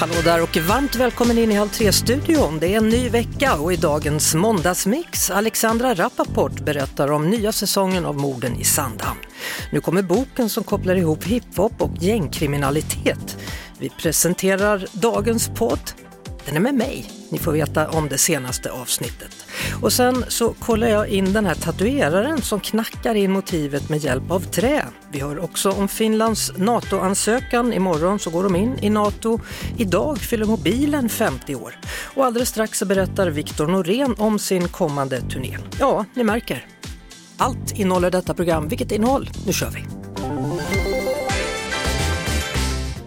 Hallå där och varmt välkommen in i Halv tre-studion. Det är en ny vecka och i dagens måndagsmix Alexandra Rappaport berättar om nya säsongen av morden i Sandhamn. Nu kommer boken som kopplar ihop hiphop och gängkriminalitet. Vi presenterar dagens podd. Den är med mig. Ni får veta om det senaste avsnittet. Och sen så kollar jag in den här tatueraren som knackar in motivet med hjälp av trä. Vi hör också om Finlands NATO-ansökan. Imorgon så går de in i NATO. Idag fyller mobilen 50 år. Och alldeles strax så berättar Viktor Norén om sin kommande turné. Ja, ni märker. Allt innehåller detta program. Vilket innehåll? Nu kör vi!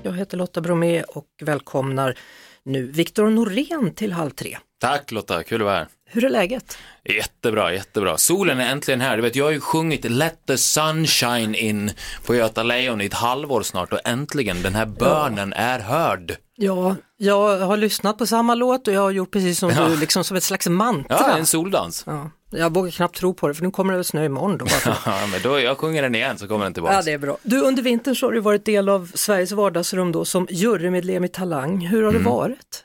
Jag heter Lotta Bromé och välkomnar nu Viktor Norén till Halv tre. Tack Lotta, kul att vara här. Hur är läget? Jättebra, jättebra. Solen är äntligen här. Du vet, jag har ju sjungit Let the sunshine in på Göta Lejon i ett halvår snart och äntligen, den här bönen är hörd. Ja, jag har lyssnat på samma låt och jag har gjort precis som Ja. du, liksom som ett slags mantra. Ja, en soldans. Ja, jag vågar knappt tro på det för nu kommer det väl snö imorgon då. Ja, men då jag sjunger den igen så kommer den tillbaka. ja, det är bra. Du, under vintern så har du varit del av Sveriges vardagsrum då som jurymedlem i Talang. Hur har Mm. det varit?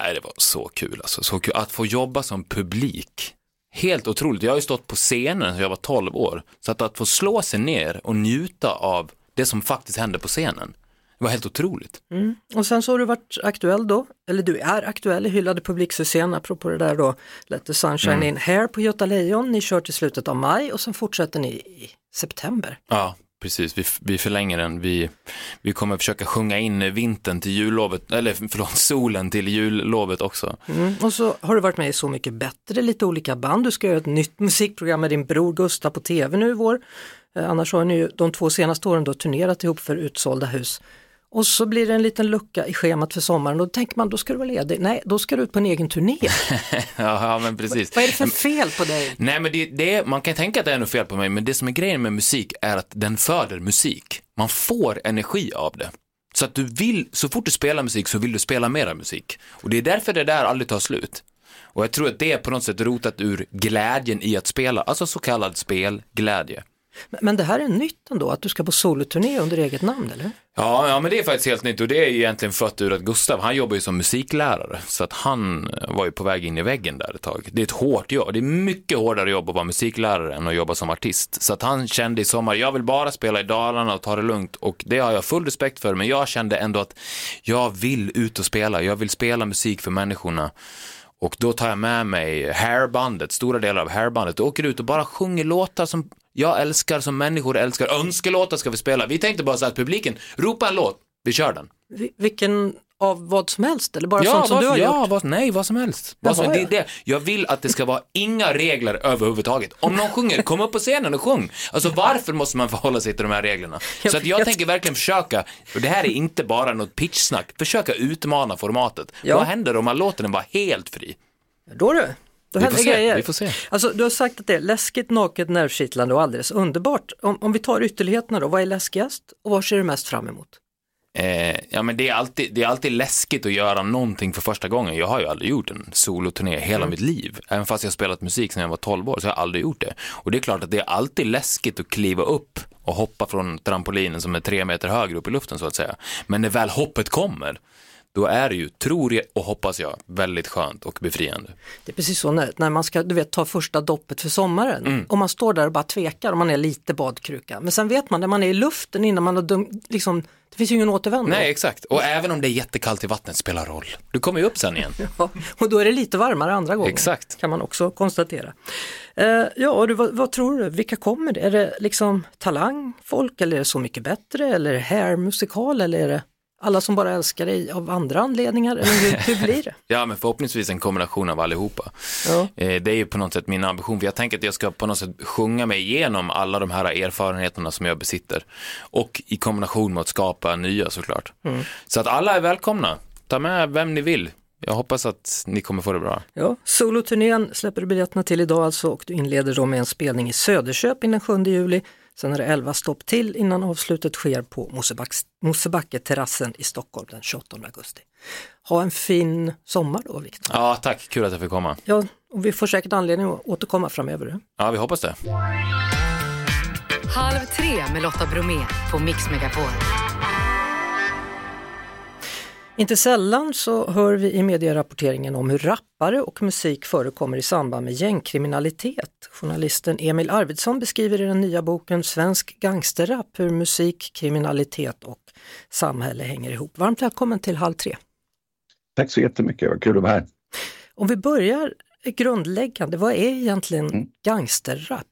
Nej, det var så kul alltså. Så kul. Att få jobba som publik. Helt otroligt. Jag har ju stått på scenen sedan jag var 12 år. Så att, att få slå sig ner och njuta av det som faktiskt hände på scenen. Det var helt otroligt. Och sen så har du varit aktuell då, eller du är aktuell i hyllade publiksuccén apropå det där då, Let the sunshine Mm. in here på Göta Lejon. Ni kör till slutet av maj och sen fortsätter ni i september. Ja, precis. Vi, vi förlänger den. Vi, vi kommer försöka sjunga in vintern till jullovet, eller förlåt, solen till jullovet också. Mm. Och så har du varit med i Så mycket bättre, lite olika band. Du ska göra ett nytt musikprogram med din bror Gustav på tv nu i vår. Eh, annars har ni ju de två senaste åren då turnerat ihop för utsålda hus. Och så blir det en liten lucka i schemat för sommaren och då tänker man då ska du vara ledig. Nej, då ska du ut på en egen turné. Ja, men precis. Vad är det för fel på dig? Nej, men det, det, är- man kan tänka att det är något fel på mig, men det som är grejen med musik är att den föder musik. Man får energi av det. Så att du vill, så fort du spelar musik så vill du spela mera musik. Och det är därför det där aldrig tar slut. Och jag tror att det är på något sätt rotat ur glädjen i att spela, alltså så kallad spelglädje. Men- det här är nytt ändå, att du ska på soloturné under eget namn eller? Ja, ja, men det är faktiskt helt nytt och det är egentligen fött ur att Gustav, han jobbar ju som musiklärare, så att han var ju på väg in i väggen där ett tag. Det är ett hårt jobb, det är mycket hårdare jobb att vara musiklärare än att jobba som artist. Så att han kände i sommar, jag vill bara spela i Dalarna och ta det lugnt och det har jag full respekt för, men jag kände ändå att jag vill ut och spela, jag vill spela musik för människorna. Och då tar jag med mig hairbandet, stora delar av hairbandet och åker ut och bara sjunger låtar som jag älskar, som människor älskar. Önskelåtar ska vi spela. Vi tänkte bara så att publiken, ropa en låt, vi kör den. Vilken av vad som helst eller bara ja, sånt som vad, du har ja, gjort? Vad, nej, vad som helst. Vad som, Jaha, det, är ja. det. Jag vill att det ska vara inga regler överhuvudtaget. Om någon sjunger, kom upp på scenen och sjung. Alltså varför måste man förhålla sig till de här reglerna? Jag Så att jag tänker verkligen försöka, och det här är inte bara något pitchsnack, försöka utmana formatet. Ja. Vad händer om man låter den vara helt fri? Då du, då Vi får se, grejer. vi får se. Alltså, du har sagt att det är läskigt, naket, nervkittlande och alldeles underbart. Om, om vi tar ytterligheterna då, vad är läskigast och vad ser du mest fram emot? Eh, ja men det är, alltid, det är alltid läskigt att göra någonting för första gången. Jag har ju aldrig gjort en soloturné hela Mm. mitt liv. Även fast jag har spelat musik sedan jag var 12 år så har jag aldrig gjort det. Och det är klart att det är alltid läskigt att kliva upp och hoppa från trampolinen som är tre meter högre upp i luften så att säga. Men när väl hoppet kommer, då är det ju, tror jag och hoppas jag, väldigt skönt och befriande. Det är precis så när, när man ska du vet, ta första doppet för sommaren Mm. och man står där och bara tvekar och man är lite badkruka. Men sen vet man när man är i luften innan man har dum, liksom, det finns ju ingen återvändo. Nej, exakt. Och även om det är jättekallt i vattnet spelar roll. Du kommer ju upp sen igen. Ja, och då är det lite varmare andra gången. Exakt. Kan man också konstatera. Eh, ja, och du, vad, vad tror du, vilka kommer det? Är det liksom talang, folk eller är det Så mycket bättre eller är det hair musikal eller är det alla som bara älskar dig av andra anledningar, eller hur, hur blir det? Ja, men förhoppningsvis en kombination av allihopa. Ja. Eh, Det är ju på något sätt min ambition, för jag tänker att jag ska på något sätt sjunga mig igenom alla de här erfarenheterna som jag besitter. Och i kombination med att skapa nya såklart. Så att alla är välkomna. Ta med vem ni vill. Jag hoppas att ni kommer få det bra. Ja, soloturnén släpper du biljetterna till idag alltså och du inleder då med en spelning i Söderköping den 7 juli. Sen är det 11 stopp till innan avslutet sker på Mosebacks- Mosebacke-terrassen i Stockholm den 28 augusti. Ha en fin sommar då Viktor. Ja, tack. Kul att jag fick komma. Ja, och vi får säkert anledning att återkomma framöver. Ja, vi hoppas det. Halv tre med Lotta Bromé på Mix Megapol. Inte sällan så hör vi i medierapporteringen om hur rappare och musik förekommer i samband med gängkriminalitet. Journalisten Emil Arvidsson beskriver i den nya boken Svensk gangsterrap hur musik, kriminalitet och samhälle hänger ihop. Varmt välkommen till Halv tre. Tack så jättemycket, vad kul att vara här. Om vi börjar grundläggande, vad är egentligen Mm. gangsterrap?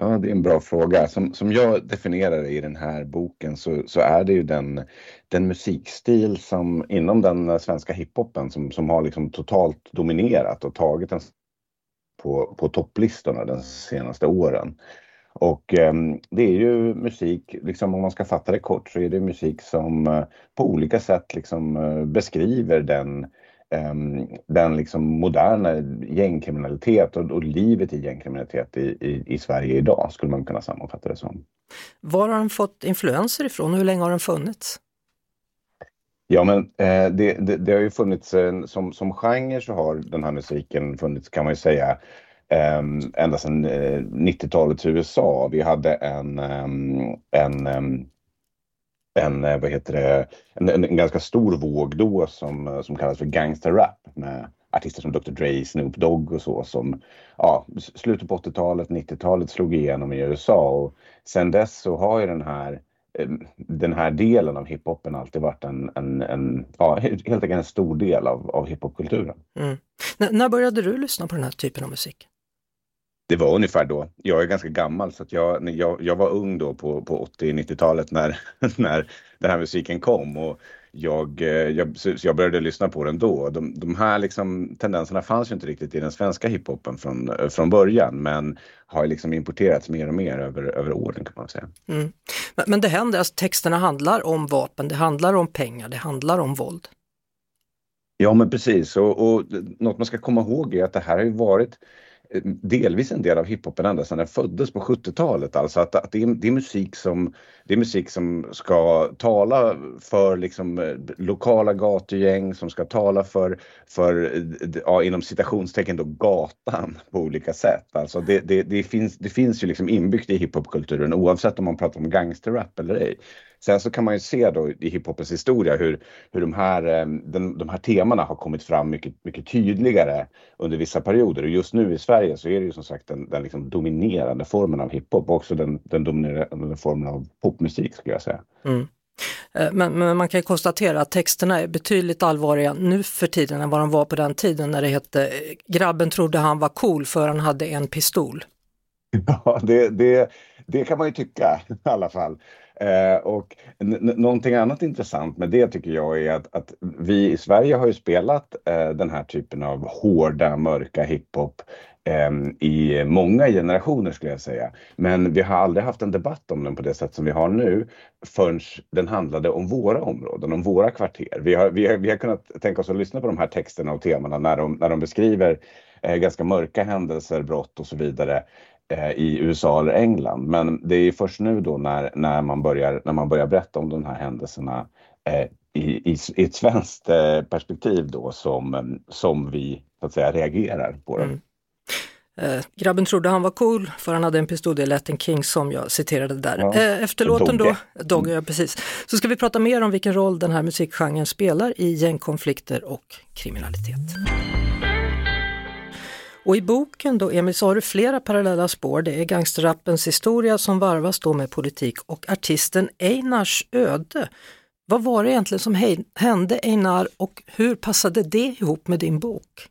Ja, det är en bra fråga. Som, som jag definierar det i den här boken så, så är det ju den, den musikstil som inom den eh, svenska hiphopen som, som har liksom totalt dominerat och tagit den på, på topplistorna de senaste åren. Och eh, det är ju musik, liksom om man ska fatta det kort, så är det musik som eh, på olika sätt liksom eh, beskriver den ehm, den liksom moderna gängkriminalitet och, och livet i gängkriminalitet i, i, i Sverige idag skulle man kunna sammanfatta det som. Var har den fått influenser ifrån och hur länge har den funnits? Ja men eh, det, det, det har ju funnits eh, som, som genre så har den här musiken funnits kan man ju säga eh, ända sedan eh, 90-talets USA. Vi hade en, ehm, en ehm, en, eh, vad heter det, en, en, en ganska stor våg då som, eh, som kallas för gangsterrap med artister som Dr Dre, Snoop Dogg och så som ja, slutet på 80-talet, 90-talet slog igenom i USA och sen dess så har ju den här den här delen av hiphopen alltid varit en, en, en ja, helt enkelt en stor del av, av hiphopkulturen. Mm. När började du lyssna på den här typen av musik? Det var ungefär då. Jag är ganska gammal så att jag, jag, jag var ung då på, på 80-90-talet när, när den här musiken kom. Och jag, eh, jag, jag började lyssna på den då. De, de här liksom, tendenserna fanns ju inte riktigt i den svenska hiphopen från, eh, från början men har liksom importerats mer och mer över, över åren kan man säga. Mm. Men, men det händer, alltså, texterna handlar om vapen, det handlar om pengar, det handlar om våld. Ja men precis och, och något man ska komma ihåg är att det här har ju varit delvis en del av hiphopen ända sedan den föddes på 70-talet. Alltså att, att det, är, det, är musik som, det är musik som ska tala för liksom, eh, lokala gatugäng, som ska tala för, för eh, ja, inom citationstecken då, gatan på olika sätt. Alltså det, det, det, finns, det finns ju liksom inbyggt i hiphopkulturen oavsett om man pratar om gangsterrap eller ej. Sen så kan man ju se då i hiphopens historia hur, hur de, här, eh, den, de här temana har kommit fram mycket, mycket tydligare under vissa perioder. Och just nu i Sverige så är det ju som sagt den, den liksom dominerande formen av hiphop och också den, den dominerande formen av popmusik skulle jag säga. Eh, Men, men man kan ju konstatera att texterna är betydligt allvarliga nu för tiden än vad de var på den tiden när det hette eh, “Grabben trodde han var cool för han hade en pistol”. Ja, det, det, det kan man ju tycka i alla fall. Eh, och någonting annat intressant med det tycker jag är att, att vi i Sverige har ju spelat eh, den här typen av hårda, mörka hiphop eh, i många generationer skulle jag säga. Men vi har aldrig haft en debatt om den på det sätt som vi har nu förrän den handlade om våra områden, om våra kvarter. Vi har, vi har, vi har kunnat tänka oss att lyssna på de här texterna och temana när de, när de beskriver eh, ganska mörka händelser, brott och så vidare i USA eller England. Men det är först nu då när, när, man, börjar, när man börjar berätta om de här händelserna eh, i, i, i ett svenskt eh, perspektiv då som, eh, som vi så att säga reagerar på dem. Eh, grabben trodde han var cool för han hade en pistol, det är Latin King som jag citerade där. Ja. Eh, efter låten då, Dogge. Dogge, ja, precis, så ska vi prata mer om vilken roll den här musikgenren spelar i gängkonflikter och kriminalitet. Och i boken då, Emil, så har du flera parallella spår. Det är gangsterrappens historia som varvas då med politik och artisten Einars öde. Vad var det egentligen som hände Einar och hur passade det ihop med din bok?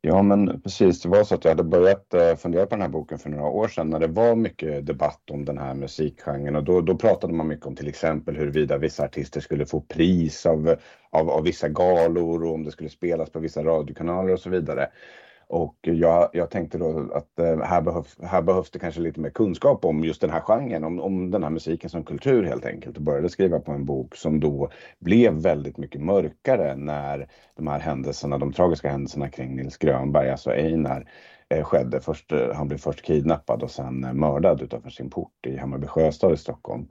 Ja, men precis. Det var så att jag hade börjat eh, fundera på den här boken för några år sedan när det var mycket debatt om den här musikgenren och då, då pratade man mycket om till exempel huruvida vissa artister skulle få pris av, av, av vissa galor och om det skulle spelas på vissa radiokanaler och så vidare. Och jag, jag tänkte då att eh, här, behövs, här behövs det kanske lite mer kunskap om just den här genren, om, om den här musiken som kultur helt enkelt. Och började skriva på en bok som då blev väldigt mycket mörkare när de här händelserna, de tragiska händelserna kring Nils Grönberg, alltså Einar, eh, skedde. Först, eh, han blev först kidnappad och sen mördad utanför sin port i Hammarby sjöstad i Stockholm.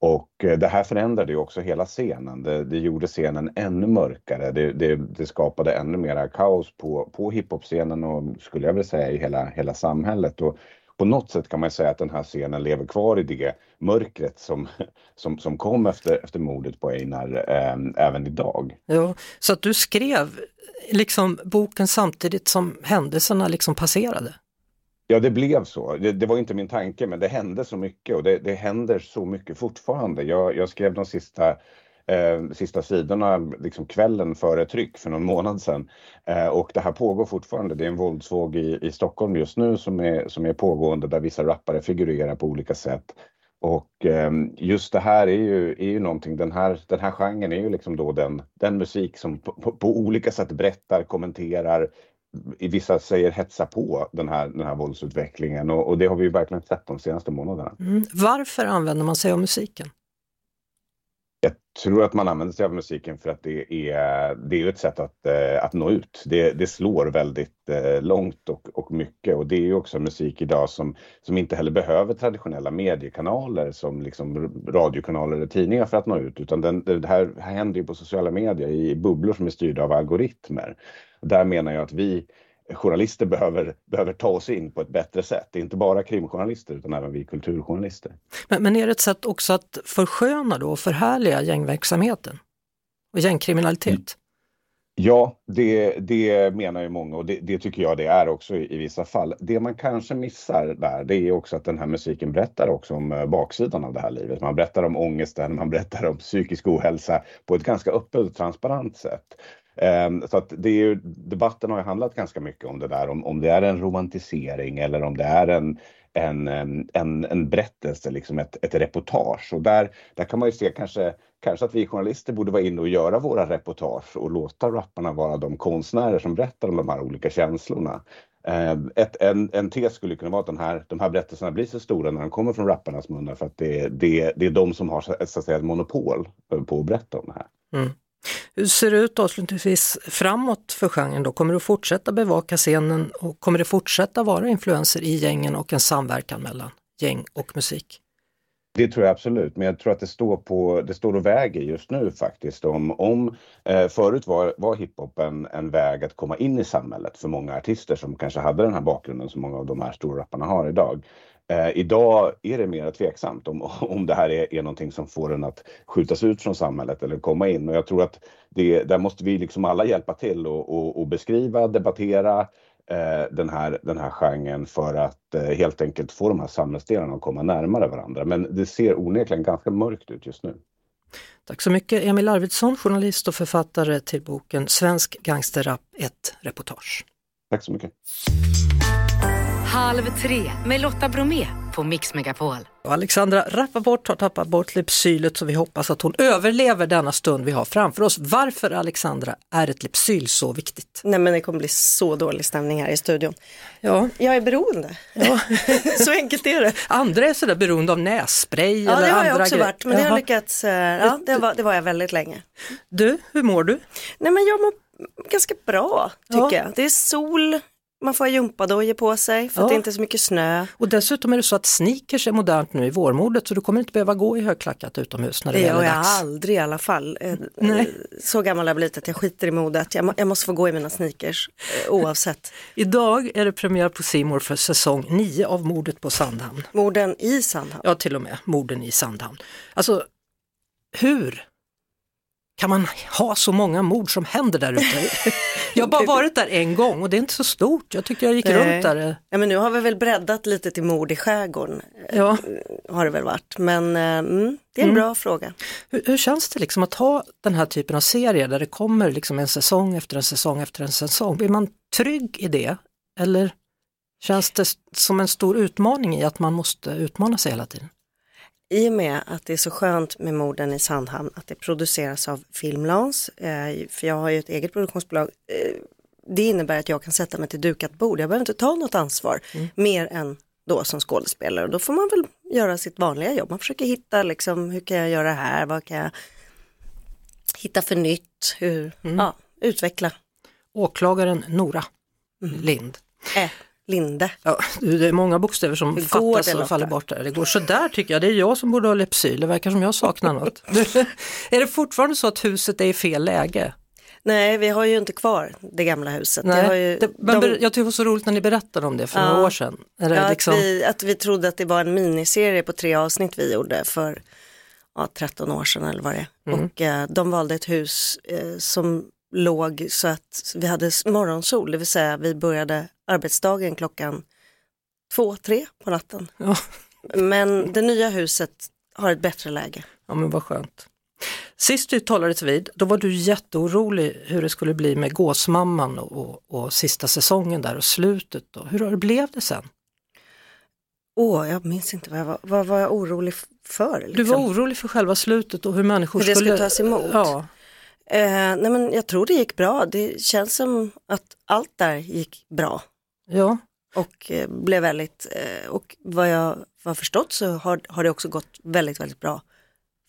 Och eh, det här förändrade ju också hela scenen. Det, det gjorde scenen ännu mörkare. Det, det, det skapade ännu mera kaos på, på hiphop-scenen och skulle jag vilja säga i hela, hela samhället. Och på något sätt kan man säga att den här scenen lever kvar i det mörkret som, som, som kom efter, efter mordet på Einar eh, även idag. Ja, så att du skrev liksom boken samtidigt som händelserna liksom passerade? Ja, det blev så. Det, det, var inte min tanke, men det hände så mycket och det, det händer så mycket fortfarande. Jag, jag skrev de sista, eh, sista sidorna liksom kvällen före tryck för någon månad sedan eh, och det här pågår fortfarande. Det är en våldsvåg i, i Stockholm just nu som är, som är pågående där vissa rappare figurerar på olika sätt. Och eh, just det här är ju, är ju någonting, den här, den här genren är ju liksom då den, den musik som på, på, på olika sätt berättar, kommenterar, vissa säger hetsa på den här, den här våldsutvecklingen och, och det har vi verkligen sett de senaste månaderna. Mm. Varför använder man sig av musiken? Jag tror att man använder sig av musiken för att det är, det är ett sätt att, eh, att nå ut. Det, det slår väldigt eh, långt och, och mycket och det är ju också musik idag som, som inte heller behöver traditionella mediekanaler som liksom radiokanaler eller tidningar för att nå ut utan den, det här händer ju på sociala medier i bubblor som är styrda av algoritmer. Där menar jag att vi journalister behöver, behöver ta oss in på ett bättre sätt. Det är inte bara krimjournalister utan även vi kulturjournalister. Men, men är det ett sätt också att försköna då och förhärliga gängverksamheten och gängkriminalitet? Ja, det, det menar ju många och det, det, tycker jag det är också i, i, vissa fall. Det man kanske missar där, det är också att den här musiken berättar också om eh, baksidan av det här livet. Man berättar om ångesten, man berättar om psykisk ohälsa på ett ganska öppet och transparent sätt. Ehm, så att det är ju, debatten har ju handlat ganska mycket om det där, om, om det är en romantisering eller om det är en, en, en, en berättelse, liksom ett, ett reportage. Och där, där kan man ju se kanske, kanske att vi journalister borde vara inne och göra våra reportage och låta rapparna vara de konstnärer som berättar om de här olika känslorna. Ehm, ett, en, en tes skulle kunna vara att den här, de här berättelserna blir så stora när de kommer från rapparnas munnar för att det, det, det är de som har så att säga, ett monopol på att berätta om det här. Mm. Hur ser det ut avslutningsvis framåt för genren då? Kommer du fortsätta bevaka scenen och kommer det fortsätta vara influenser i gängen och en samverkan mellan gäng och musik? Det tror jag absolut, men jag tror att det står, på, det står och väger just nu faktiskt. Om, om, eh, förut var, var hiphop en, en väg att komma in i samhället för många artister som kanske hade den här bakgrunden som många av de här stora rapparna har idag. Eh, idag är det mer tveksamt om, om det här är, är någonting som får en att skjutas ut från samhället eller komma in. Och jag tror att det, där måste vi liksom alla hjälpa till och, och, och beskriva, debattera eh, den, här, den här genren för att eh, helt enkelt få de här samhällsdelarna att komma närmare varandra. Men det ser onekligen ganska mörkt ut just nu. Tack så mycket Emil Arvidsson, journalist och författare till boken Svensk gangsterrap, ett reportage. Tack så mycket. Halv tre med Lotta Bromé på Mix Megapol. Och Alexandra Rappaport har tappat bort lypsylet så vi hoppas att hon överlever denna stund vi har framför oss. Varför Alexandra är ett lypsyl så viktigt? Nej men det kommer bli så dålig stämning här i studion. Ja. Jag är beroende. Ja. så enkelt är det. Andra är sådär beroende av nässpray ja, eller andra Ja det har jag också grejer. varit men Jaha. det har lyckats, eh, ja det var, det var jag väldigt länge. Du, hur mår du? Nej men jag mår ganska bra tycker ja. jag. Det är sol, man får ha gympadojor på sig för ja. att det inte är så mycket snö. Och dessutom är det så att sneakers är modernt nu i vårmodet så du kommer inte behöva gå i högklackat utomhus när det, det är jag dags. aldrig i alla fall. Eh, Nej. Så gammal har jag blivit att jag skiter i modet. Jag, jag måste få gå i mina sneakers eh, oavsett. Idag är det premiär på Simor för säsong 9 av Mordet på Sandhamn. Morden i Sandhamn? Ja, till och med Morden i Sandhamn. Alltså, hur kan man ha så många mord som händer där ute? jag har bara varit där en gång och det är inte så stort. Jag tyckte jag gick Nej. runt där. Ja, men nu har vi väl breddat lite till mord i skärgården, Ja. har det väl varit. Men eh, mm, det är en bra fråga. Hur, hur känns det liksom att ha den här typen av serier där det kommer liksom en säsong efter en säsong efter en säsong? Blir man trygg i det? Eller känns det som en stor utmaning i att man måste utmana sig hela tiden? I och med att det är så skönt med morden i Sandhamn att det produceras av Filmlans, eh, för jag har ju ett eget produktionsbolag, eh, det innebär att jag kan sätta mig till dukat bord. Jag behöver inte ta något ansvar mer än då som skådespelare. Och då får man väl göra sitt vanliga jobb. Man försöker hitta liksom, hur kan jag göra här, vad kan jag hitta för nytt, hur, ja, utveckla. Åklagaren Nora Mm. Lind. Äh, Linde. Ja, det är många bokstäver som fattas och faller bort där. Det går sådär tycker jag. Det är jag som borde ha Lypsyl. Det verkar som jag saknar något. är det fortfarande så att huset är i fel läge? Nej, vi har ju inte kvar det gamla huset. Nej, ju, det, men de- jag tycker det var så roligt när ni berättade om det för Ja. några år sedan. Det Ja, liksom, att, vi, att vi trodde att det var en miniserie på tre avsnitt vi gjorde för ja, 13 år sedan eller vad det är. Mm. Och eh, de valde ett hus eh, som låg så att vi hade morgonsol, det vill säga vi började arbetsdagen klockan två, tre på natten. Ja. Men det nya huset har ett bättre läge. Ja men vad skönt. Sist vi talades vid, då var du jätteorolig hur det skulle bli med Gåsmamman och, och, sista säsongen där och slutet. Då. Hur har det blev det sen? Åh, jag minns inte vad jag var, vad var jag orolig för. Liksom. Du var orolig för själva slutet och hur människor Hur det skulle... skulle tas emot? Ja, Eh, nej men jag tror det gick bra. Det känns som att allt där gick bra. Ja. och eh, blev väldigt, eh, och vad jag har förstått så har, har det också gått väldigt, väldigt bra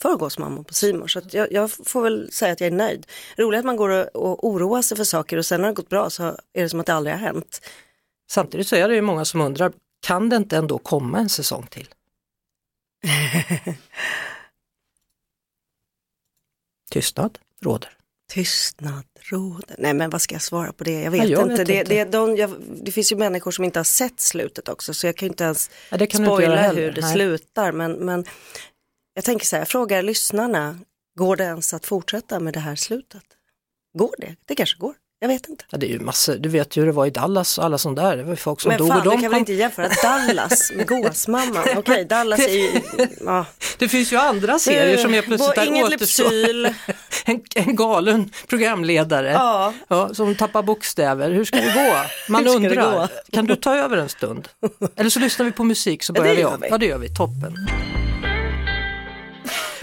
för Gåsmamman på Simor. Så jag, jag får väl säga att jag är nöjd. Roligt att man går och, och oroar sig för saker och sen när det gått bra så är det som att det aldrig har hänt. Samtidigt så är det ju många som undrar, kan det inte ändå komma en säsong till? Tystnad råder. Tystnad råder. Nej men vad ska jag svara på det? Jag vet Ja, jag inte. vet det, inte. Det, de, jag, det finns ju människor som inte har sett slutet också så jag kan ju inte ens Ja, inte spoila hur det Nej. slutar. Men, men jag tänker så här, jag frågar lyssnarna, går det ens att fortsätta med det här slutet? Går det? Det kanske går. Jag vet inte. Ja, det är ju massor, du vet ju hur det var i Dallas och alla sånt där, det var ju folk som Men dog fan, och du kan väl inte jämföra Dallas med Gåsmamman? Okej, Dallas är ju... Ja. Det finns ju andra serier som är plötsligt där återstår. En, en galen programledare Ja. Ja, som tappar bokstäver. Hur ska det gå? Man undrar. gå? Kan du ta över en stund? Eller så lyssnar vi på musik så Ja, börjar det vi om. Ja det gör vi, toppen.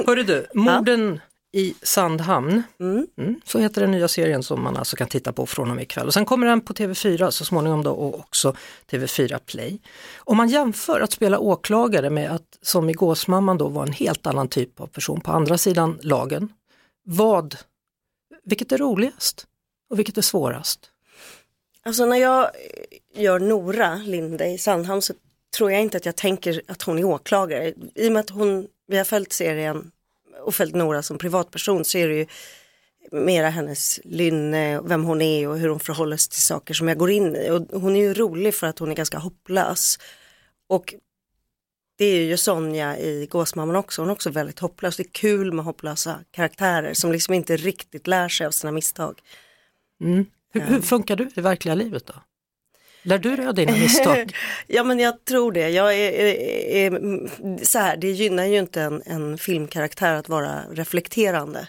Hörru du, morden i Sandhamn. Mm. Mm, så heter den nya serien som man alltså kan titta på från och med ikväll. Och sen kommer den på TV4 så småningom då och också TV4 Play. Om man jämför att spela åklagare med att som i Gåsmamman då var en helt annan typ av person på andra sidan lagen. Vad, vilket är roligast och vilket är svårast? Alltså när jag gör Nora Linde i Sandhamn så tror jag inte att jag tänker att hon är åklagare. I och med att hon, vi har följt serien och följt Nora som privatperson så är det ju mera hennes lynne, vem hon är och hur hon förhåller sig till saker som jag går in i. Och hon är ju rolig för att hon är ganska hopplös. Och det är ju Sonja i Gåsmamman också, hon är också väldigt hopplös. Det är kul med hopplösa karaktärer som liksom inte riktigt lär sig av sina misstag. Mm. Hur, hur funkar du i verkliga livet då? Lär du dig av dina misstag? Ja men jag tror det. Jag är, är, är, så här, det gynnar ju inte en, en filmkaraktär att vara reflekterande.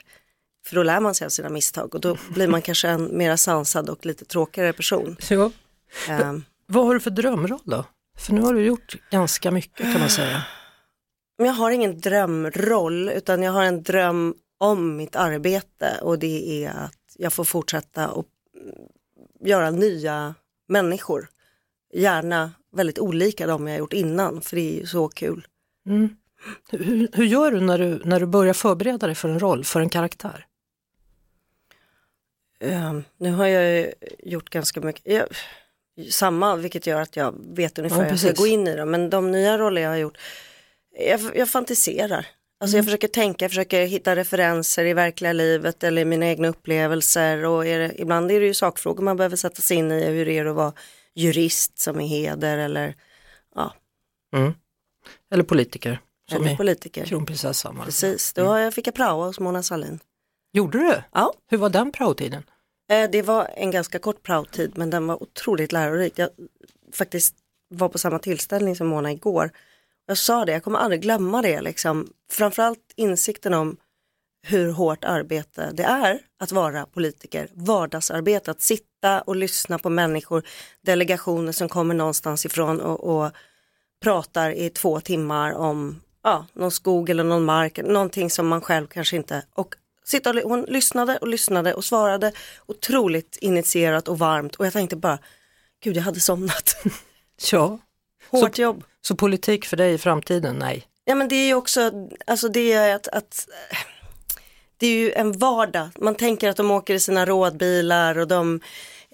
För då lär man sig av sina misstag och då blir man kanske en mera sansad och lite tråkigare person. Ja. Ehm, Vad har du för drömroll då? För nu har du gjort ganska mycket kan man säga. Jag har ingen drömroll utan jag har en dröm om mitt arbete och det är att jag får fortsätta och mm, göra nya människor. Gärna väldigt olika de jag gjort innan för det är ju så kul. Mm. Hur, hur gör du när, du när du börjar förbereda dig för en roll, för en karaktär? Ehm, nu har jag ju gjort ganska mycket, jag, samma vilket gör att jag vet ungefär Ja, hur jag ska gå in i dem. Men de nya roller jag har gjort, jag, jag fantiserar. Alltså jag försöker tänka, jag försöker hitta referenser i verkliga livet eller i mina egna upplevelser och är det, ibland är det ju sakfrågor man behöver sätta sig in i, hur det är att vara jurist som är heder eller ja, Mm. Eller politiker, som eller i politiker. kronprinsessan. Precis, då jag fick jag praoa hos Mona Sahlin. Gjorde du? Ja. Hur var den praotiden? Eh, Det var en ganska kort praotid men den var otroligt lärorik. Jag faktiskt var på samma tillställning som Mona igår. Jag sa det, jag kommer aldrig glömma det. Liksom. Framförallt insikten om hur hårt arbete det är att vara politiker. Vardagsarbete, att sitta och lyssna på människor, delegationer som kommer någonstans ifrån och, och pratar i två timmar om ja, någon skog eller någon mark, någonting som man själv kanske inte... Och sitta och, hon lyssnade och lyssnade och svarade otroligt initierat och varmt och jag tänkte bara, gud jag hade somnat. Ja. Hårt jobb. Så politik för dig i framtiden? Nej. Ja men det är ju också, alltså det är att, att det är ju en vardag. Man tänker att de åker i sina rådbilar och de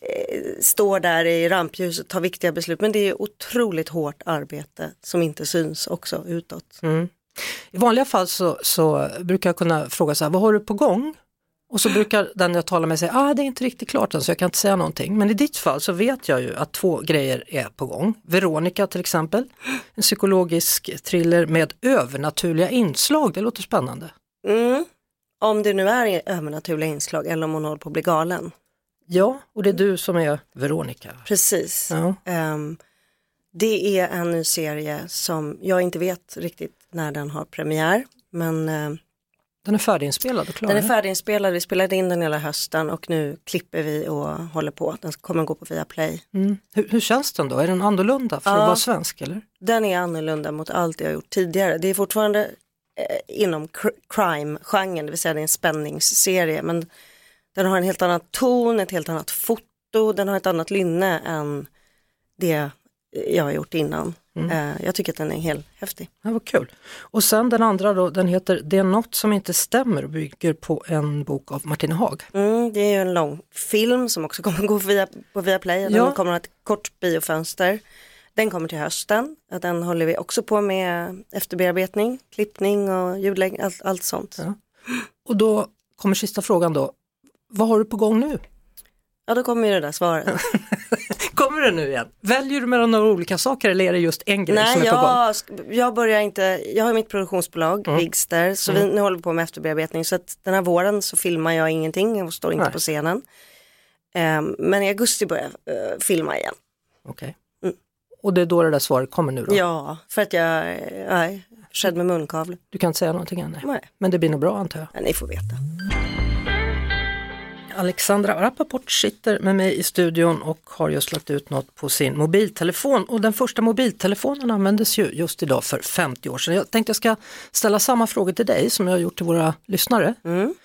eh, står där i rampljuset och tar viktiga beslut. Men det är otroligt hårt arbete som inte syns också utåt. I vanliga fall så, så brukar jag kunna fråga så här, vad har du på gång? Och så brukar den jag talar med säga, ah, det är inte riktigt klart än så jag kan inte säga någonting. Men i ditt fall så vet jag ju att två grejer är på gång. Veronica till exempel, en psykologisk thriller med övernaturliga inslag, det låter spännande. Mm. Om det nu är övernaturliga inslag eller om hon håller på att bli galen. Ja, och det är du som är Veronica. Precis. Ja. Ehm, det är en ny serie som jag inte vet riktigt när den har premiär. Men ehm, Den är färdiginspelad och klar. Den är färdiginspelad, vi spelade in den hela hösten och nu klipper vi och håller på. Den kommer gå på Viaplay. mm. hur, hur känns den då? Är den annorlunda för att Ja. vara svensk eller? Den är annorlunda mot allt jag har gjort tidigare. Det är fortfarande eh, inom cr- crime-genren, det vill säga det är en spänningsserie. Men den har en helt annan ton, ett helt annat foto, den har ett annat lynne än det jag har gjort innan. Eh, jag tycker att den är helt häftig. Ja, vad kul. Och sen den andra då, den heter Det är något som inte stämmer och bygger på en bok av Martina Haag. Mm, det är ju en lång film som också kommer gå via, på Viaplay. Den Ja. kommer att ha ett kort biofönster. Den kommer till hösten. Den håller vi också på med efterbearbetning, klippning och ljudläggning, allt, allt sånt. Ja. Och då kommer sista frågan då, vad har du på gång nu? Ja, då kommer ju det där svaret. Kommer det nu igen? Väljer du mellan några olika saker eller är det just en grej som Nej, är på gång? jag, jag börjar inte, jag har mitt produktionsbolag, Mm. Bigster, så vi, nu håller vi på med efterbearbetning. Så att den här våren så filmar jag ingenting, jag står inte Nej. på scenen. Ehm, men i augusti börjar jag eh, filma igen. Okej. Mm. Och det är då det där svaret kommer nu då? Ja, för att jag eh, nej, försedd med munkavle. Du kan inte säga någonting än? Nej. Nej. Men det blir nog bra antar jag. Men ni får veta. Alexandra Rappaport sitter med mig i studion och har just lagt ut något på sin mobiltelefon och den första mobiltelefonen användes ju just idag för 50 år sedan. Jag tänkte jag ska ställa samma frågor till dig som jag har gjort till våra lyssnare. Mm.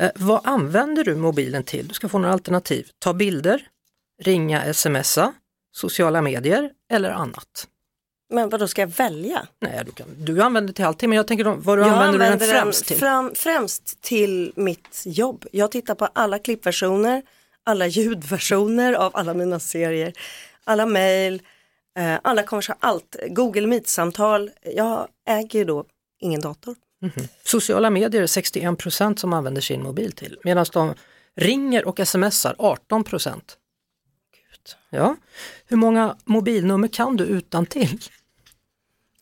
Eh, vad använder du mobilen till? Du ska få några alternativ. Ta bilder, ringa, smsa, sociala medier eller annat. Men vad då ska jag välja? Nej, du, kan, du använder till allting men jag tänker vad du använder du den främst till? Fram, främst till mitt jobb. Jag tittar på alla klippversioner, alla ljudversioner av alla mina serier, alla mejl, eh, alla konversationer, allt. Google Meet-samtal. Jag äger ju då ingen dator. Sociala medier är 61 procent som använder sin mobil till medan de ringer och smsar 18 procent. Ja. Hur många mobilnummer kan du utan till?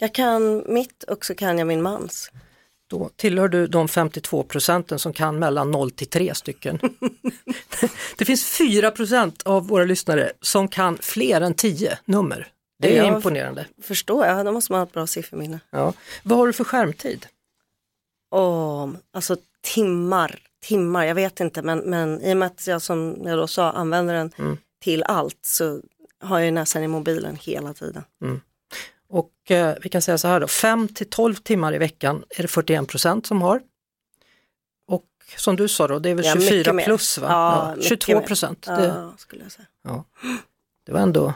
Jag kan mitt och så kan jag min mans. Då tillhör du de 52 procenten som kan mellan 0 till 3 stycken. det finns 4 procent av våra lyssnare som kan fler än 10 nummer. Det är Ja. imponerande. Förstår jag, då måste man ha ett bra sifferminne. Ja. Vad har du för skärmtid? Åh, alltså timmar, timmar, jag vet inte men, men i och med att jag som jag då sa använder den Mm. till allt så har jag ju näsan i mobilen hela tiden. Och eh, vi kan säga så här då, 5 till 12 timmar i veckan är det 41 procent som har. Och som du sa då, det är väl Ja, 24 mycket mer. plus va? Ja, mycket 22 mer. procent. Det, Ja, skulle jag säga. det var ändå,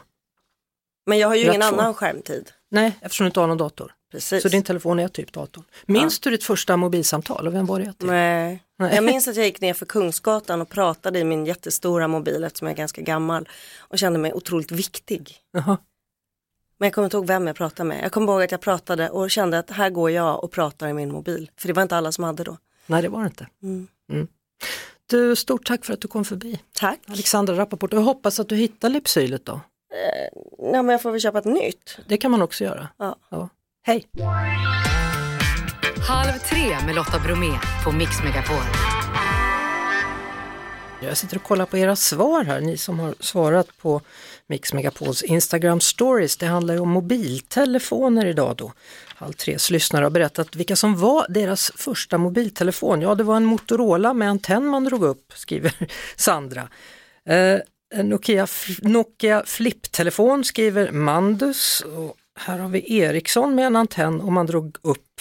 Men jag har ju ingen så. annan skärmtid. nej eftersom du inte har någon dator. Precis. Så din telefon är typ datorn. Minns du ditt första mobilsamtal och vem var det till? Nej. Nej. Jag minns att jag gick ner för Kungsgatan och pratade i min jättestora mobil eftersom jag är ganska gammal och kände mig otroligt viktig. Jaha. Men jag kommer inte ihåg vem jag pratade med. Jag kommer ihåg att jag pratade och kände att här går jag och pratar i min mobil. För det var inte alla som hade då. Nej det var det inte. Mm. Mm. Du, stort tack för att du kom förbi. Tack. Alexandra Rappaport, jag hoppas att du hittar Lypsylet då. Ja, men jag får väl köpa ett nytt. Det kan man också göra. Ja. Hej! Halv tre med Lotta Bromé på Mix Megapol. Jag sitter och kollar på era svar här, ni som har svarat på Mix Megapols Instagram stories. Det handlar ju om mobiltelefoner idag då. Halv tres lyssnare har berättat vilka som var deras första mobiltelefon. Ja, det var en Motorola med antenn man drog upp, skriver Sandra. Eh, Nokia, Nokia Flip-telefon skriver Mandus. Och här har vi Ericsson med en antenn och man drog upp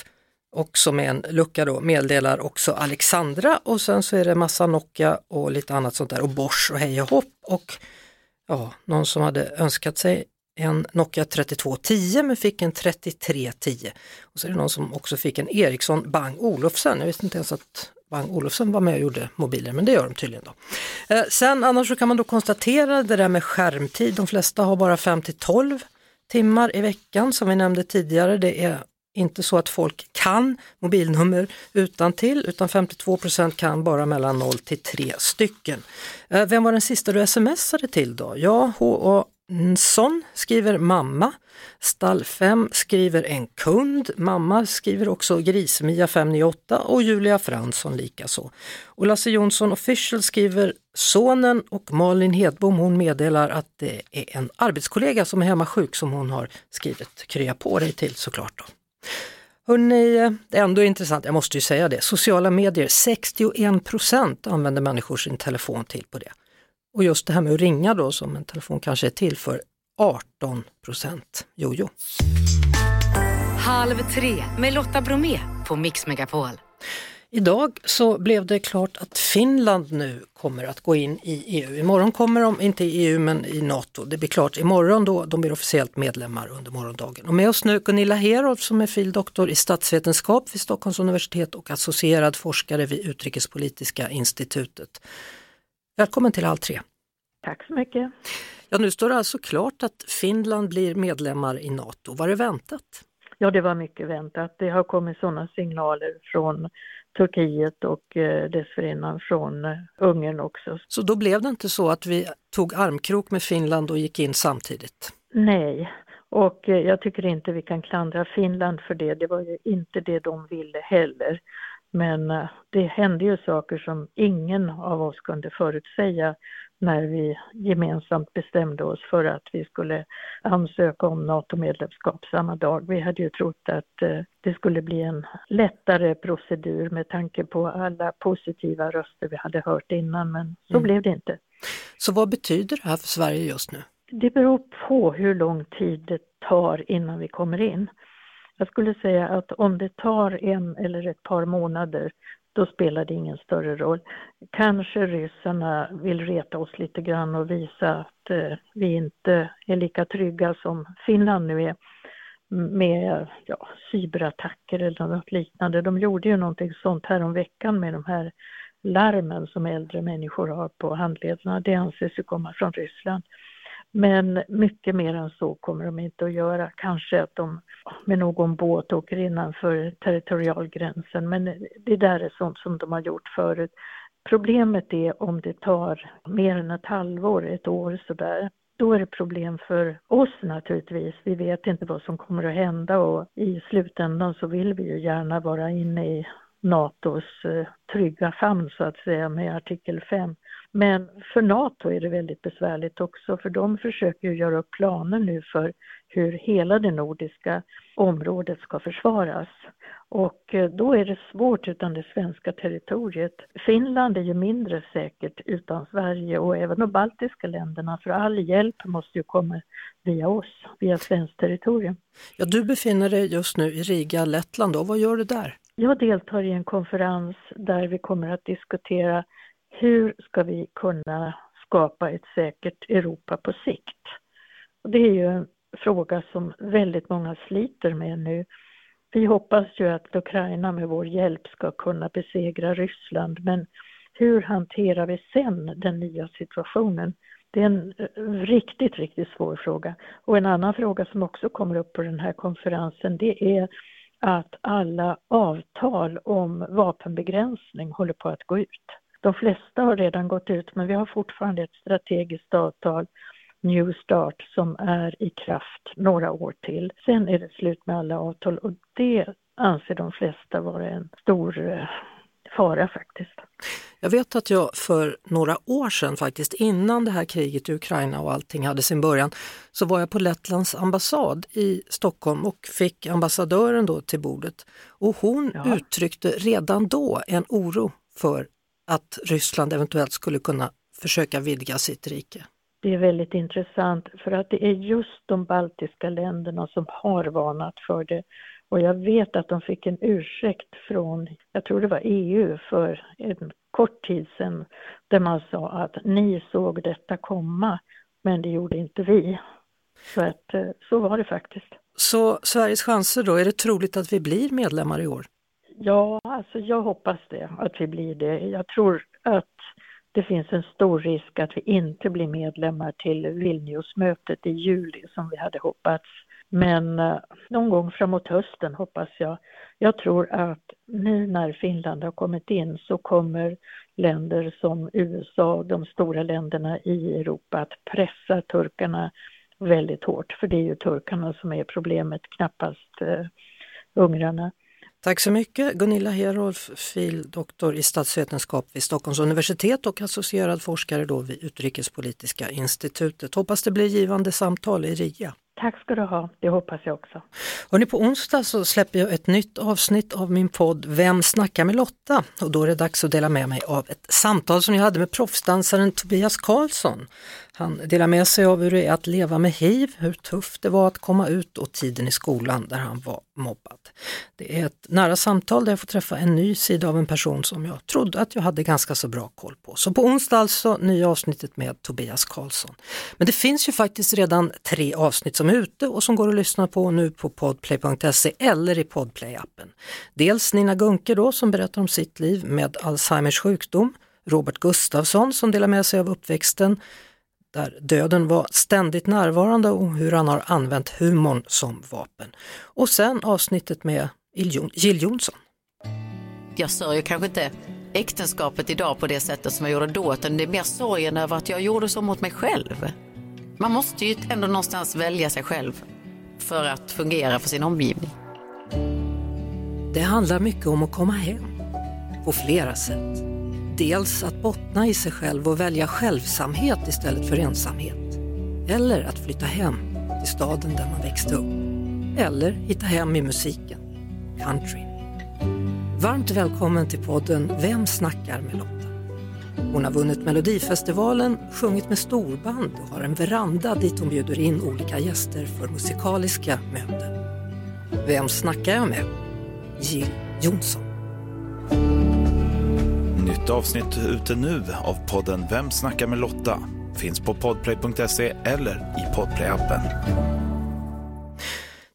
också med en lucka då, meddelar också Alexandra och sen så är det massa Nokia och lite annat sånt där och Bosch och hej och hopp och ja, någon som hade önskat sig en Nokia 3210 men fick en 3310. Och så är det någon som också fick en Ericsson Bang Olufsen. Jag visste inte ens att Bang Olufsen var med och gjorde mobiler, men det gör de tydligen. då. Eh, sen annars så kan man då konstatera det där med skärmtid. De flesta har bara 5 till 12 timmar i veckan som vi nämnde tidigare. Det är inte så att folk kan mobilnummer utan till utan 52% kan bara mellan 0 till 3 stycken. Eh, vem var den sista du smsade till då? Ja, H.A. Nsson skriver mamma. Stall 5 skriver en kund. Mamma skriver också Grismia 598 och Julia Fransson likaså. Och Lasse Jonsson official skriver sonen och Malin Hedbom hon meddelar att det är en arbetskollega som är hemma sjuk som hon har skrivit krya på dig till såklart. Då. Hörrni, det är ändå intressant, jag måste ju säga det, sociala medier, 61% använder människor sin telefon till på det. Och just det här med att ringa då som en telefon kanske är till för 18 procent. Jojo. Halv tre med Lotta Bromé på Mix Megapol. Idag så blev det klart att Finland nu kommer att gå in i EU. Imorgon kommer de, inte i EU men i NATO. Det blir klart imorgon då de blir officiellt medlemmar under morgondagen. Och med oss nu Gunilla Herold som är fil.doktor i statsvetenskap vid Stockholms universitet och associerad forskare vid Utrikespolitiska institutet. Välkommen till All tre. Tack så mycket. Ja, nu står det alltså klart att Finland blir medlemmar i NATO. Var det väntat? Ja, det var mycket väntat. Det har kommit sådana signaler från Turkiet och eh, dessförinnan från eh, Ungern också. Så då blev det inte så att vi tog armkrok med Finland och gick in samtidigt? Nej, och eh, jag tycker inte vi kan klandra Finland för det. Det var ju inte det de ville heller. Men det hände ju saker som ingen av oss kunde förutsäga när vi gemensamt bestämde oss för att vi skulle ansöka om NATO-medlemskap samma dag. Vi hade ju trott att eh, det skulle bli en lättare procedur med tanke på alla positiva röster vi hade hört innan, men så mm. blev det inte. Så vad betyder det här för Sverige just nu? Det beror på hur lång tid det tar innan vi kommer in. Jag skulle säga att om det tar en eller ett par månader då spelar det ingen större roll. Kanske ryssarna vill reta oss lite grann och visa att eh, vi inte är lika trygga som Finland nu är med ja, cyberattacker eller något liknande. De gjorde ju någonting sånt här om veckan med de här larmen som äldre människor har på handlederna. Det anses ju komma från Ryssland. Men mycket mer än så kommer de inte att göra. Kanske att de med någon båt åker innanför territorialgränsen, men det där är sånt som de har gjort förut. Problemet är om det tar mer än ett halvår, ett år sådär. Då är det problem för oss naturligtvis. Vi vet inte vad som kommer att hända och i slutändan så vill vi ju gärna vara inne i NATOs eh, trygga famn så att säga med artikel 5. Men för NATO är det väldigt besvärligt också för de försöker göra upp planer nu för hur hela det nordiska området ska försvaras. Och eh, då är det svårt utan det svenska territoriet. Finland är ju mindre säkert utan Sverige och även de baltiska länderna för all hjälp måste ju komma via oss, via svenskt territorium. Ja, du befinner dig just nu i Riga, Lettland. Då. Vad gör du där? Jag deltar i en konferens där vi kommer att diskutera hur ska vi kunna skapa ett säkert Europa på sikt? Och det är ju en fråga som väldigt många sliter med nu. Vi hoppas ju att Ukraina med vår hjälp ska kunna besegra Ryssland, men hur hanterar vi sen den nya situationen? Det är en eh, riktigt, riktigt svår fråga. Och en annan fråga som också kommer upp på den här konferensen, det är att alla avtal om vapenbegränsning håller på att gå ut. De flesta har redan gått ut men vi har fortfarande ett strategiskt avtal, New Start, som är i kraft några år till. Sen är det slut med alla avtal och det anser de flesta vara en stor eh, fara faktiskt. Jag vet att jag för några år sedan faktiskt, innan det här kriget i Ukraina och allting hade sin början, så var jag på Lettlands ambassad i Stockholm och fick ambassadören då till bordet. Och hon ja. uttryckte redan då en oro för att Ryssland eventuellt skulle kunna försöka vidga sitt rike. Det är väldigt intressant för att det är just de baltiska länderna som har varnat för det. Och jag vet att de fick en ursäkt från, jag tror det var EU för en kort tid sedan, där man sa att ni såg detta komma, men det gjorde inte vi. Så att eh, så var det faktiskt. Så Sveriges chanser då, är det troligt att vi blir medlemmar i år? Ja, alltså jag hoppas det, att vi blir det. Jag tror att det finns en stor risk att vi inte blir medlemmar till Vilniusmötet i juli som vi hade hoppats. Men eh, någon gång framåt hösten hoppas jag. Jag tror att nu när Finland har kommit in så kommer länder som USA, de stora länderna i Europa, att pressa turkarna väldigt hårt. För det är ju turkarna som är problemet, knappast eh, ungrarna. Tack så mycket Gunilla Herolf, fil.doktor i statsvetenskap vid Stockholms universitet och associerad forskare då vid Utrikespolitiska institutet. Hoppas det blir givande samtal i RIA. Tack ska du ha, det hoppas jag också. Hörrni, på onsdag så släpper jag ett nytt avsnitt av min podd Vem snackar med Lotta? Och då är det dags att dela med mig av ett samtal som jag hade med proffsdansaren Tobias Karlsson. Han delar med sig av hur det är att leva med hiv, hur tufft det var att komma ut och tiden i skolan där han var mobbad. Det är ett nära samtal där jag får träffa en ny sida av en person som jag trodde att jag hade ganska så bra koll på. Så på onsdag alltså, nya avsnittet med Tobias Karlsson. Men det finns ju faktiskt redan tre avsnitt som är ute och som går att lyssna på nu på podplay.se eller i podplay-appen. Dels Nina Gunke då som berättar om sitt liv med Alzheimers sjukdom, Robert Gustafsson som delar med sig av uppväxten, där döden var ständigt närvarande och hur han har använt humorn som vapen. Och sen avsnittet med Jill Johnson. Jag sörjer kanske inte äktenskapet idag på det sättet som jag gjorde då, utan det är mer sorgen över att jag gjorde så mot mig själv. Man måste ju ändå någonstans välja sig själv för att fungera för sin omgivning. Det handlar mycket om att komma hem på flera sätt. Dels att bottna i sig själv och välja självsamhet istället för ensamhet. Eller att flytta hem till staden där man växte upp. Eller hitta hem i musiken, country. Varmt välkommen till podden Vem snackar med Lotta? Hon har vunnit Melodifestivalen, sjungit med storband och har en veranda dit hon bjuder in olika gäster för musikaliska möten. Vem snackar jag med? Jill Johnson. Nytt avsnitt ute nu av podden Vem snackar med Lotta? Finns på podplay.se eller i podplayappen.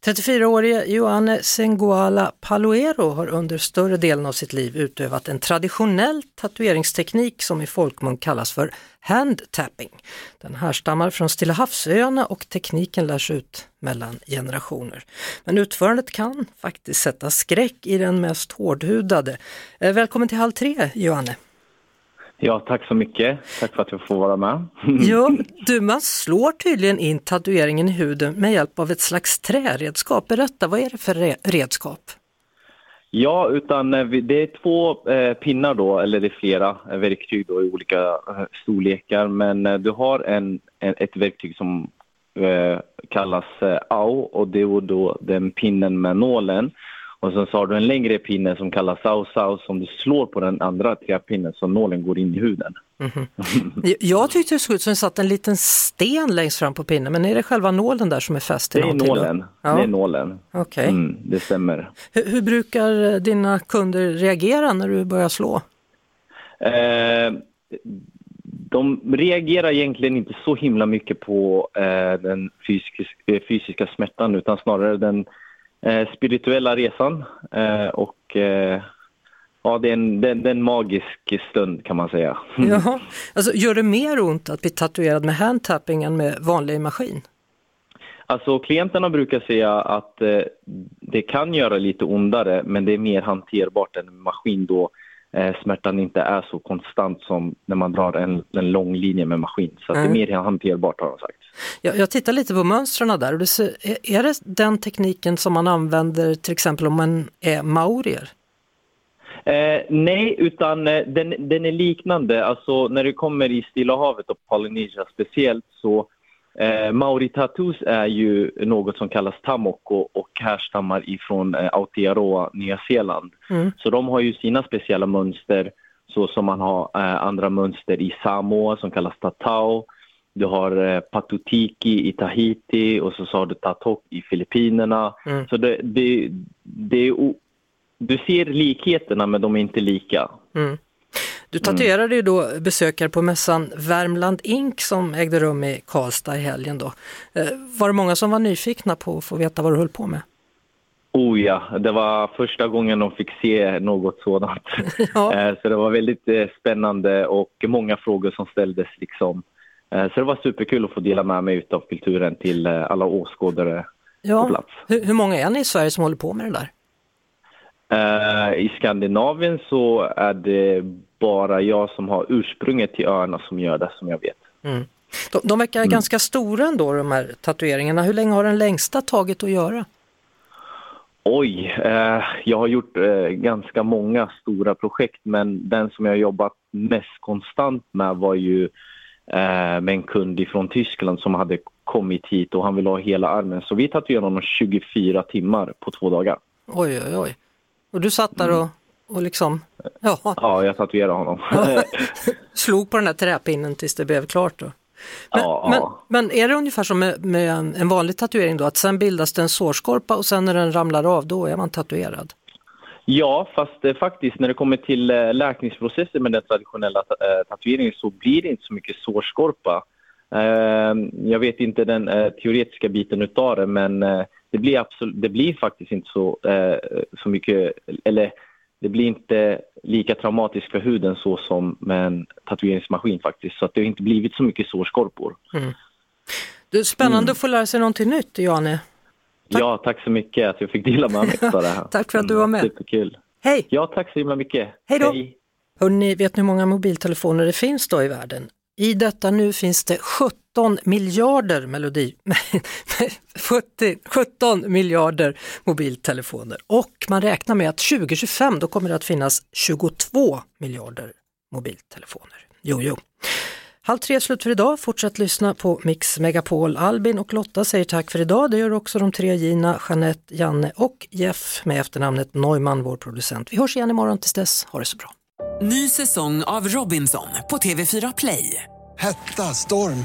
34-årige Joanne Senguala Paloero har under större delen av sitt liv utövat en traditionell tatueringsteknik som i folkmun kallas för handtapping. Den härstammar från Stilla havsöarna och tekniken lärs ut mellan generationer. Men utförandet kan faktiskt sätta skräck i den mest hårdhudade. Eh, välkommen till Halv tre, Joanne! Ja, tack så mycket. Tack för att jag får vara med. ja, du, man slår tydligen in tatueringen i huden med hjälp av ett slags träredskap. Berätta, vad är det för redskap? Ja, utan eh, det är två eh, pinnar då, eller det är flera eh, verktyg då i olika storlekar. Men du har en, ett verktyg som kallas AU och det är då den pinnen med nålen. Och sen så har du en längre pinne som kallas sau sau som du slår på den andra träpinnen så nålen går in i huden. Mm -hmm. Jag tyckte det såg ut som det satt en liten sten längst fram på pinnen, men är det själva nålen där som är fäst Det är nålen. Ja. Det är nålen. Okay. Mm, det stämmer. Hur, hur, brukar dina kunder reagera när du börjar slå? Eh, de reagerar egentligen inte så himla mycket på eh, den fysiska, fysiska smärtan utan snarare den eh, spirituella resan eh, och eh, ja, det är, en, det, det är en magisk stund kan man säga. Ja, alltså, gör det mer ont att bli tatuerad med handtapping än med vanlig maskin? Alltså klienterna brukar säga att eh, det kan göra lite ondare men det är mer hanterbart än en maskin då eh, smärtan inte är så konstant som när man drar en, en lång linje med maskin. Så mm. det är mer hanterbart har de sagt. Jag, jag tittar lite på mönstren där. Och det ser, är det den tekniken som man använder till exempel om man är maorier? Eh, nej, utan eh, den, den är liknande. Alltså när det kommer i Stilla havet och Polynesia speciellt så eh, Maori tattoos är ju något som kallas tamoko och härstammar ifrån eh, Aotearoa, Nya Zeeland. Mm. Så de har ju sina speciella mönster så som man har eh, andra mönster i Samoa som kallas tatau. Du har eh, patutiki i Tahiti och så har du tatok i Filippinerna. Mm. Så det, det, det är du ser likheterna men de är inte lika. Mm. Du tatuerade ju då besökare på mässan Värmland Ink som ägde rum i Karlstad i helgen då. Eh, Var det många som var nyfikna på att få veta vad du höll på med? Oh ja, det var första gången de fick se något sådant. Eh, Så det var väldigt eh, spännande och många frågor som ställdes. Liksom. Så det var superkul att få dela med mig av kulturen till alla åskådare på Ja, plats. hur, hur många är ni i Sverige som håller på med det där? I Skandinavien så är det bara jag som har ursprunget till öarna som gör det som jag vet. Mm. De, de verkar ganska stora ändå de här tatueringarna. Hur länge har den längsta tagit att göra? Oj, eh, jag har gjort eh, ganska många stora projekt men den som jag jobbat mest konstant med var ju eh, med en kund ifrån Tyskland som hade kommit hit och han ville ha hela armen. Så vi tatuerade honom 24 timmar på två dagar. Oj, oj, oj. Och du satt där och, och liksom ja, Ja, jag tatuerade honom. slog på den här träpinnen tills det blev klart då. Men, Ja, men, ja. men är det ungefär som med, med en en vanlig tatuering då, att sen bildas det en sårskorpa och sen när den ramlar av då är man tatuerad? Ja, fast eh, faktiskt när det kommer till eh, läkningsprocessen med den traditionella eh, tatueringen så blir det inte så mycket sårskorpa. Eh, jag vet inte den eh, teoretiska biten utav det, men eh, det, blir absolut, det blir faktiskt inte så, eh, så mycket, eller det blir inte lika traumatiskt för huden så som med en tatueringsmaskin faktiskt. Så att det har inte blivit så mycket sårskorpor. Mm. Du, spännande Mm. att få lära sig någonting nytt, Jane. Ja, tack så mycket att jag fick dela med mig av det här. Tack för att du var med. Superkul. Hej! Ja, tack så himla mycket. Hej då! Hörrni, vet ni hur många mobiltelefoner det finns då i världen? I detta nu finns det 17 miljarder melodi, 70, 17 miljarder mobiltelefoner och man räknar med att 2025 då kommer det att finnas 22 miljarder mobiltelefoner. Jo, jo. Halv tre är slut för idag. Fortsätt lyssna på Mix Megapol. Albin och Lotta säger tack för idag. Det gör också de tre Gina, Jeanette, Janne och Jeff med efternamnet Neumann, vår producent. Vi hörs igen imorgon tills dess. Ha det så bra. Ny säsong av Robinson på TV4 Play. Hetta, storm,